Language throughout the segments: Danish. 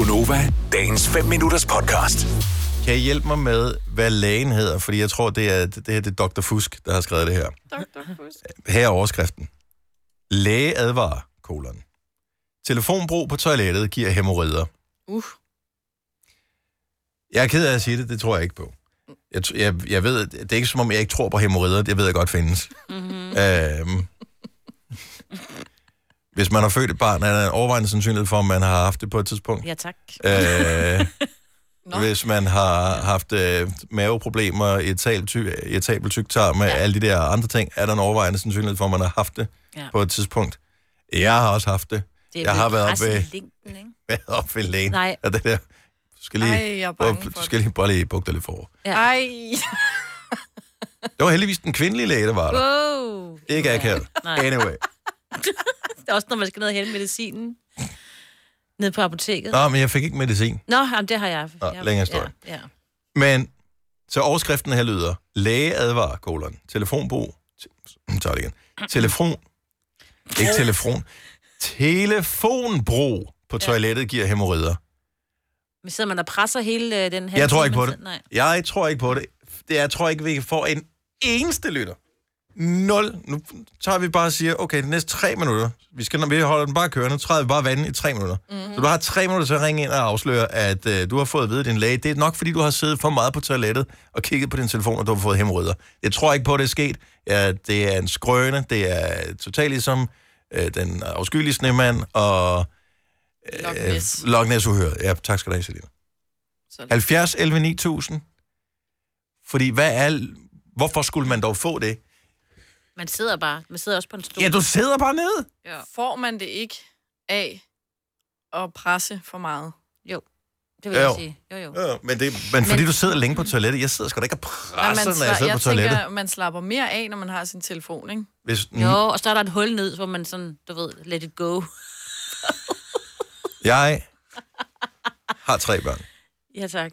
Gunova, dagens 5 minutters podcast. Kan I hjælpe mig med, hvad lægen hedder? Fordi jeg tror, det er, det er det Dr. Fusk, der har skrevet det her. Dr. Fusk. Her er overskriften. Læge advarer, kolon. Telefonbrug på toilettet giver hemorrider. Uh. Jeg er ked af at sige det, det tror jeg ikke på. Jeg, jeg, jeg ved, det er ikke som om, jeg ikke tror på hemorrider, det ved jeg godt findes. Mm-hmm. Øhm, hvis man har født et barn, er der en overvejende sandsynlighed for, at man har haft det på et tidspunkt. Ja, tak. Øh, Nå. hvis man har haft øh, maveproblemer, irritabel tyktarm med ja. alle de der andre ting, er der en overvejende sandsynlighed for, at man har haft det ja. På et tidspunkt. Jeg har også haft det. Det er Jeg har været oppe ved- i længden, ikke? Været op ved lægen. Nej. Og det der, du skal lige, Ej, jeg er bange du for skal lige bare lige bukke dig lidt for. Ja. Ej. Det var heldigvis den kvindelige læge, der var der. Wow. Ikke akavet. Anyway. Også, når man skal ned og hente medicinen. Ned på apoteket. Nå, men jeg fik ikke medicin. Nå, jamen, det har jeg. Nå, jeg længere historie. Ja, ja. Men, så overskriften her lyder, læge advarer, kolon, telefonbrug, te- tager det igen, telefon, ikke telefon, telefonbrug på toilettet giver hemorrider. Men sidder man og presser hele øh, den her... Jeg tror ikke på det. Nej. Jeg tror ikke på det. det jeg tror ikke, vi får en eneste lytter. Nul. Nu tager vi bare og siger, okay, de næste tre minutter, vi, skal, vi holder den bare kørende, træder vi bare vandet i tre minutter. Mm-hmm. Så du har tre minutter til at ringe ind og afsløre, at uh, du har fået at vide din læge. Det er nok, fordi du har siddet for meget på toilettet og kigget på din telefon, og du har fået hemorrider. Jeg tror ikke på, at det er sket. Ja, det er en skrøne. Det er totalt ligesom uh, den afskyelige snemand og Loch uh, Ness. Loch Ness. Ja, tak skal du have, Selina. Så- 70 11 9000. Fordi hvad er... Hvorfor skulle man dog få det? Man sidder bare. Man sidder også på en stol. Ja, du sidder bare nede. Ja. Får man det ikke af at presse for meget? Jo, det vil Jo. jeg sige. Jo, jo. Ja, men, det, men fordi du sidder længe på toilettet, jeg sidder sgu da ikke og presser, når jeg sidder jeg på toilettet. tænker, man slapper mere af, når man har sin telefon, ikke? Hvis, Jo, og så er der et hul ned, hvor man sådan, du ved, let it go. Jeg har tre børn. Ja, tak.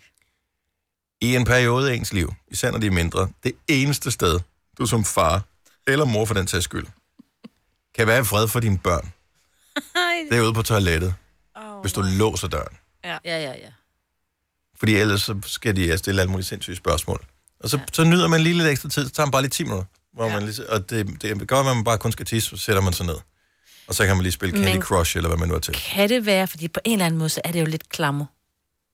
I en periode af ens liv, især når de er mindre, det eneste sted, du som far, eller mor for den tages skyld, kan være i fred for dine børn, det er ude på toilettet, Oh, hvis du låser døren. Ja, ja, ja. Fordi ellers så skal de stille alle mulige sindssyge spørgsmål. Og så, ja. så nyder man lige lidt ekstra tid, så tager man bare lige 10 minutter. Hvor ja. man lige, og det, det gør, at man bare kun skal tisse, så sætter man sig ned. Og så kan man lige spille Candy Men- Crush, eller hvad man nu er til. Kan det være, fordi på en eller anden måde, så er det jo lidt klammer.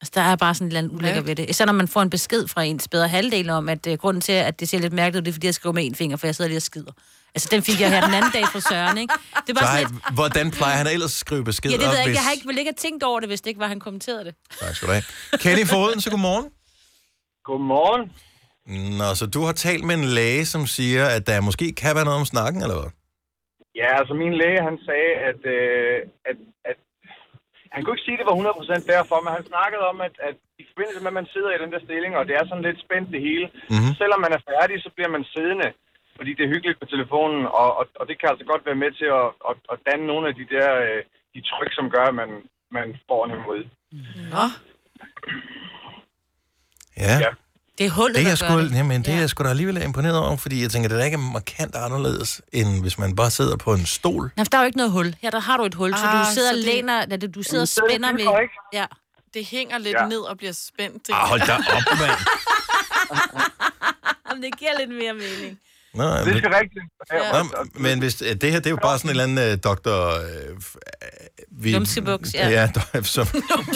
Altså, der er bare sådan en eller anden ulækker ved det. Især når man får en besked fra ens bedre halvdel om, at uh, grunden til, at det ser lidt mærkeligt ud, det er, fordi jeg skriver med en finger, for jeg sidder lige og skider. Altså, den fik jeg her den anden dag fra Søren, ikke? Det var Så sådan lidt, hvordan plejer han ellers at skrive beskeder? ja, det ved jeg ikke. hvis... Jeg har ikke, vel ikke tænkt over det, hvis det ikke var, han kommenterede det. Tak skal du have. Kenny Foden, så godmorgen. Godmorgen. Nå, så du har talt med en læge, som siger, at der måske kan være noget om snakken, eller hvad? Ja, altså min læge, han sagde, at, øh, at, at han kunne ikke sige, at det var 100% derfor, men han snakkede om, at, at i forbindelse med, at man sidder i den der stilling, og det er sådan lidt spændt det hele, Mhm. mm-hmm. selvom man er færdig, så bliver man siddende, fordi det er hyggeligt på telefonen, og, og, og det kan altså godt være med til at, at, at danne nogle af de der øh, de tryk, som gør, at man, man får en hemorrhoid. Nå, Ja. Ja. Det er hullet, Det er jeg sgu, det. jamen, det er Ja. jeg sgu da alligevel imponeret over, fordi jeg tænker, det er ikke markant anderledes, end hvis man bare sidder på en stol. Nej, der er jo ikke noget hul. Her der har du et hul, så Ah, du sidder så og det- læner, da du sidder og så er spænder med... Ja. det hænger lidt Ja. ned og bliver spændt. Det. Ah, hold da op, mand. Jamen, det giver lidt mere mening. Nå, Det men, skal rigtigt. nå, men hvis, det her, det er jo bare sådan en eller anden uh, doktor... Uh, vi, Lumskebuks, ja. ja som,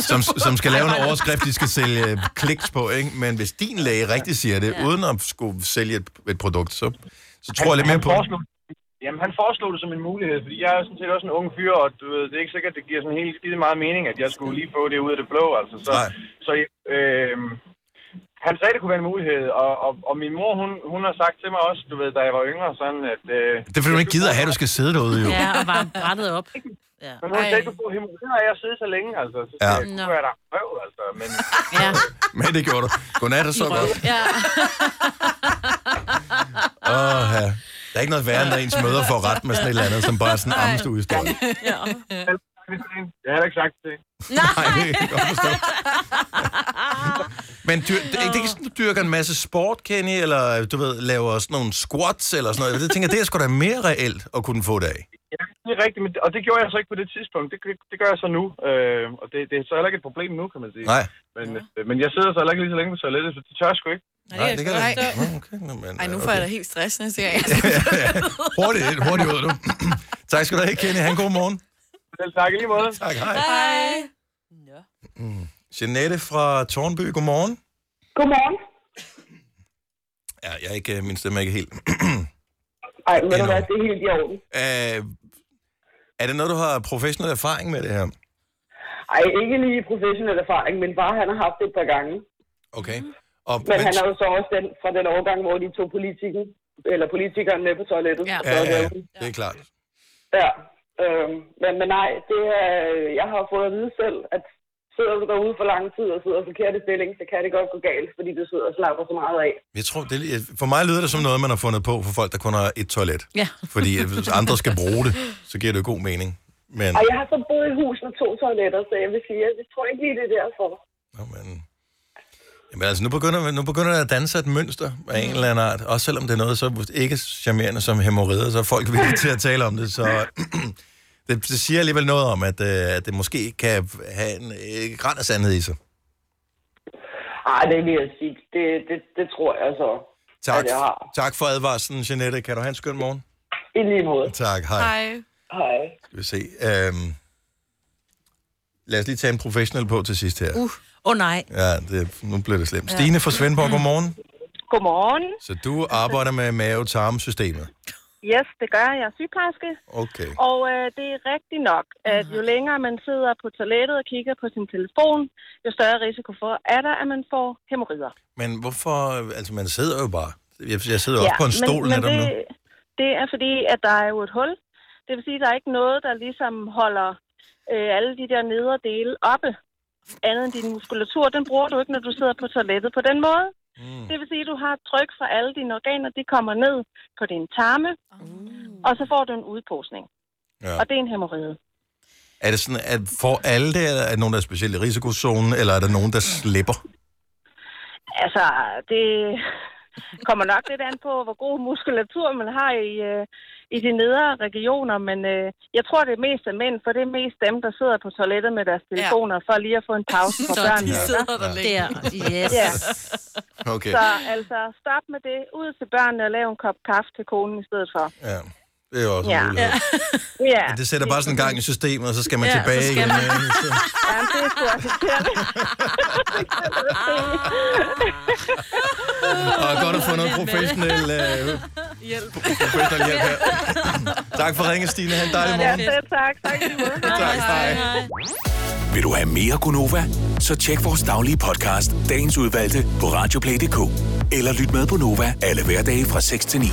som, som skal lave en overskrift, de skal sælge kliks på, ikke? Men hvis din læge rigtig siger det, Ja. uden at skulle sælge et, et produkt, så, så tror jeg lidt mere han på foreslog, Jamen, han foreslog det som en mulighed, fordi jeg er sådan set også en ung fyr, og du ved, det er ikke sikkert, det giver sådan helt skide meget mening, at jeg skulle lige få det ud af det blå, altså. Så, Nej. så øh, han sagde, det kunne være en mulighed, og, og, og min mor, hun, hun har sagt til mig også, du ved, da jeg var yngre, sådan at... Øh, Det er fordi, du ikke gider at have, at du skal sidde derude, jo. Ja, og varme brættet op. Ja. Men hun sagde, du får hemorrider af at sidde så længe, altså. Så Ja. ja. det Nå. kunne være der røv, altså. Men ja. Men det gjorde du. Godnat, og så godt. ja. Åh, ja. Der er ikke noget værre, end når ens møder får ret med sådan et eller andet, som bare er sådan en ammestuehistorie. ja. jeg har heller ikke sagt det. Nej, det kan jeg godt forstå. Men dyr, det, det er ikke sådan, du dyrker en masse sport, Kenny, eller du ved, laver sådan nogle squats eller sådan noget. Jeg tænker, det er sgu da mere reelt at kunne få det af. Ja, det er rigtigt, men, og det gjorde jeg så ikke på det tidspunkt. Det, det gør jeg så nu, øh, og det, det er så heller ikke et problem nu, kan man sige. Nej. Men, øh, men jeg sidder så heller ikke lige så længe på toilettet, så det tør jeg sgu ikke. Nej, det kan Nej. jeg ikke. Okay, men, Ej, nu øh, får jeg okay. da helt stress næste gang. Hurtigt, ind, hurtigt ud, du. tak skal du have, Kenny. Han god morgen. Selv tak i lige måde. Tak, hej. Hej. Jeanette fra Tornby, godmorgen. Godmorgen. Ja, jeg er ikke, øh, min stemme er ikke helt. Ej, hvad, det er helt i orden. Øh, er det noget, du har professionel erfaring med det her? Ej, ikke lige professionel erfaring, men bare han har haft det et par gange. Okay. Og, Men han er jo så også den, fra den årgang, hvor de tog politikken, eller politikeren med på toilettet. Ja. ja, Så ja, det- det er klart. ja. Øhm, men, men nej, det er, jeg har fået at vide selv, at sidder du derude for lang tid og sidder i forkerte stilling, så kan det godt gå galt, fordi du sidder og slapper så meget af. Jeg tror, det, for mig lyder det som noget, man har fundet på for folk, der kun har et toilet. Ja. Fordi øh, hvis andre skal bruge det, så giver det jo god mening. Men, Og jeg har så boet i hus med to toiletter, så jeg vil sige, at jeg tror ikke lige, det er derfor. Nå, men, jamen, altså, nu begynder, nu begynder der at danse et mønster af en eller anden art. Også selvom det er noget så ikke charmerende som hemorrider, så er folk villige til at tale om det. Så det, det siger alligevel noget om, at, øh, at det måske kan have en øh, græn af sandhed i sig. Ej, det vil jeg sige. Det, det, det tror jeg så, Tak, at jeg har. tak for advarslen, Jeanette. Kan du have en skøn morgen? I lige måde. Tak, hej. Hej. Hej. Skal vi se. Øhm, lad os lige tage en professionel på til sidst her. Åh uh. oh, nej. Ja, det, nu bliver det slemt. Stine fra Svendborg, godmorgen. Godmorgen. Så du arbejder med mave-tarmsystemet. Yes, det gør jeg. Jeg er sygeplejerske. Okay. Og øh, det er rigtigt nok, at jo længere man sidder på toilettet og kigger på sin telefon, jo større risiko for er der, at man får hemorrider. Men hvorfor... Altså, man sidder jo bare. Jeg, jeg sidder også på en stol men, men det, nu. det er fordi, at der er jo et hul. Det vil sige, at der er ikke noget, der ligesom holder øh, alle de der nedre dele oppe. Andet end din muskulatur, den bruger du ikke, når du sidder på toilettet på den måde. Mm. Det vil sige, at du har tryk fra alle dine organer, de kommer ned på din tarme, og så får du en udposning. Ja. Og det er en hemorrhide. Er det sådan, at får alle det, eller er der nogen, der er specielt i risikozonen, eller er der nogen, der slipper? Altså, det kommer nok lidt an på, hvor god muskulatur man har i, øh, i de nedre regioner, men øh, jeg tror, det er mest af mænd, for det er mest dem, der sidder på toilettet med deres telefoner, for lige at få en pause fra Så børnene. De ikke? sidder der Det længe. er, yes. Ja. Okay. Så altså, stop med det. Ud til børnene og lav en kop kaffe til konen i stedet for. Ja. Det er jo også en Ja. mulighed. Ja, Men det sætter bare sådan en gang i systemet, og så skal man Ja, tilbage igen. man. Så- ja det er sgu også. Og godt at få noget professionel, øh, Hjælp. professionel hjælp her. tak for ringen, Stine. Ha' en dejlig ja, morgen. selv tak. Tak. Tak, hej. Vil du have mere Gunova? Så tjek vores daglige podcast, dagens udvalgte, på radioplay.dk. Eller lyt med på Nova alle hverdage fra 6 til 9.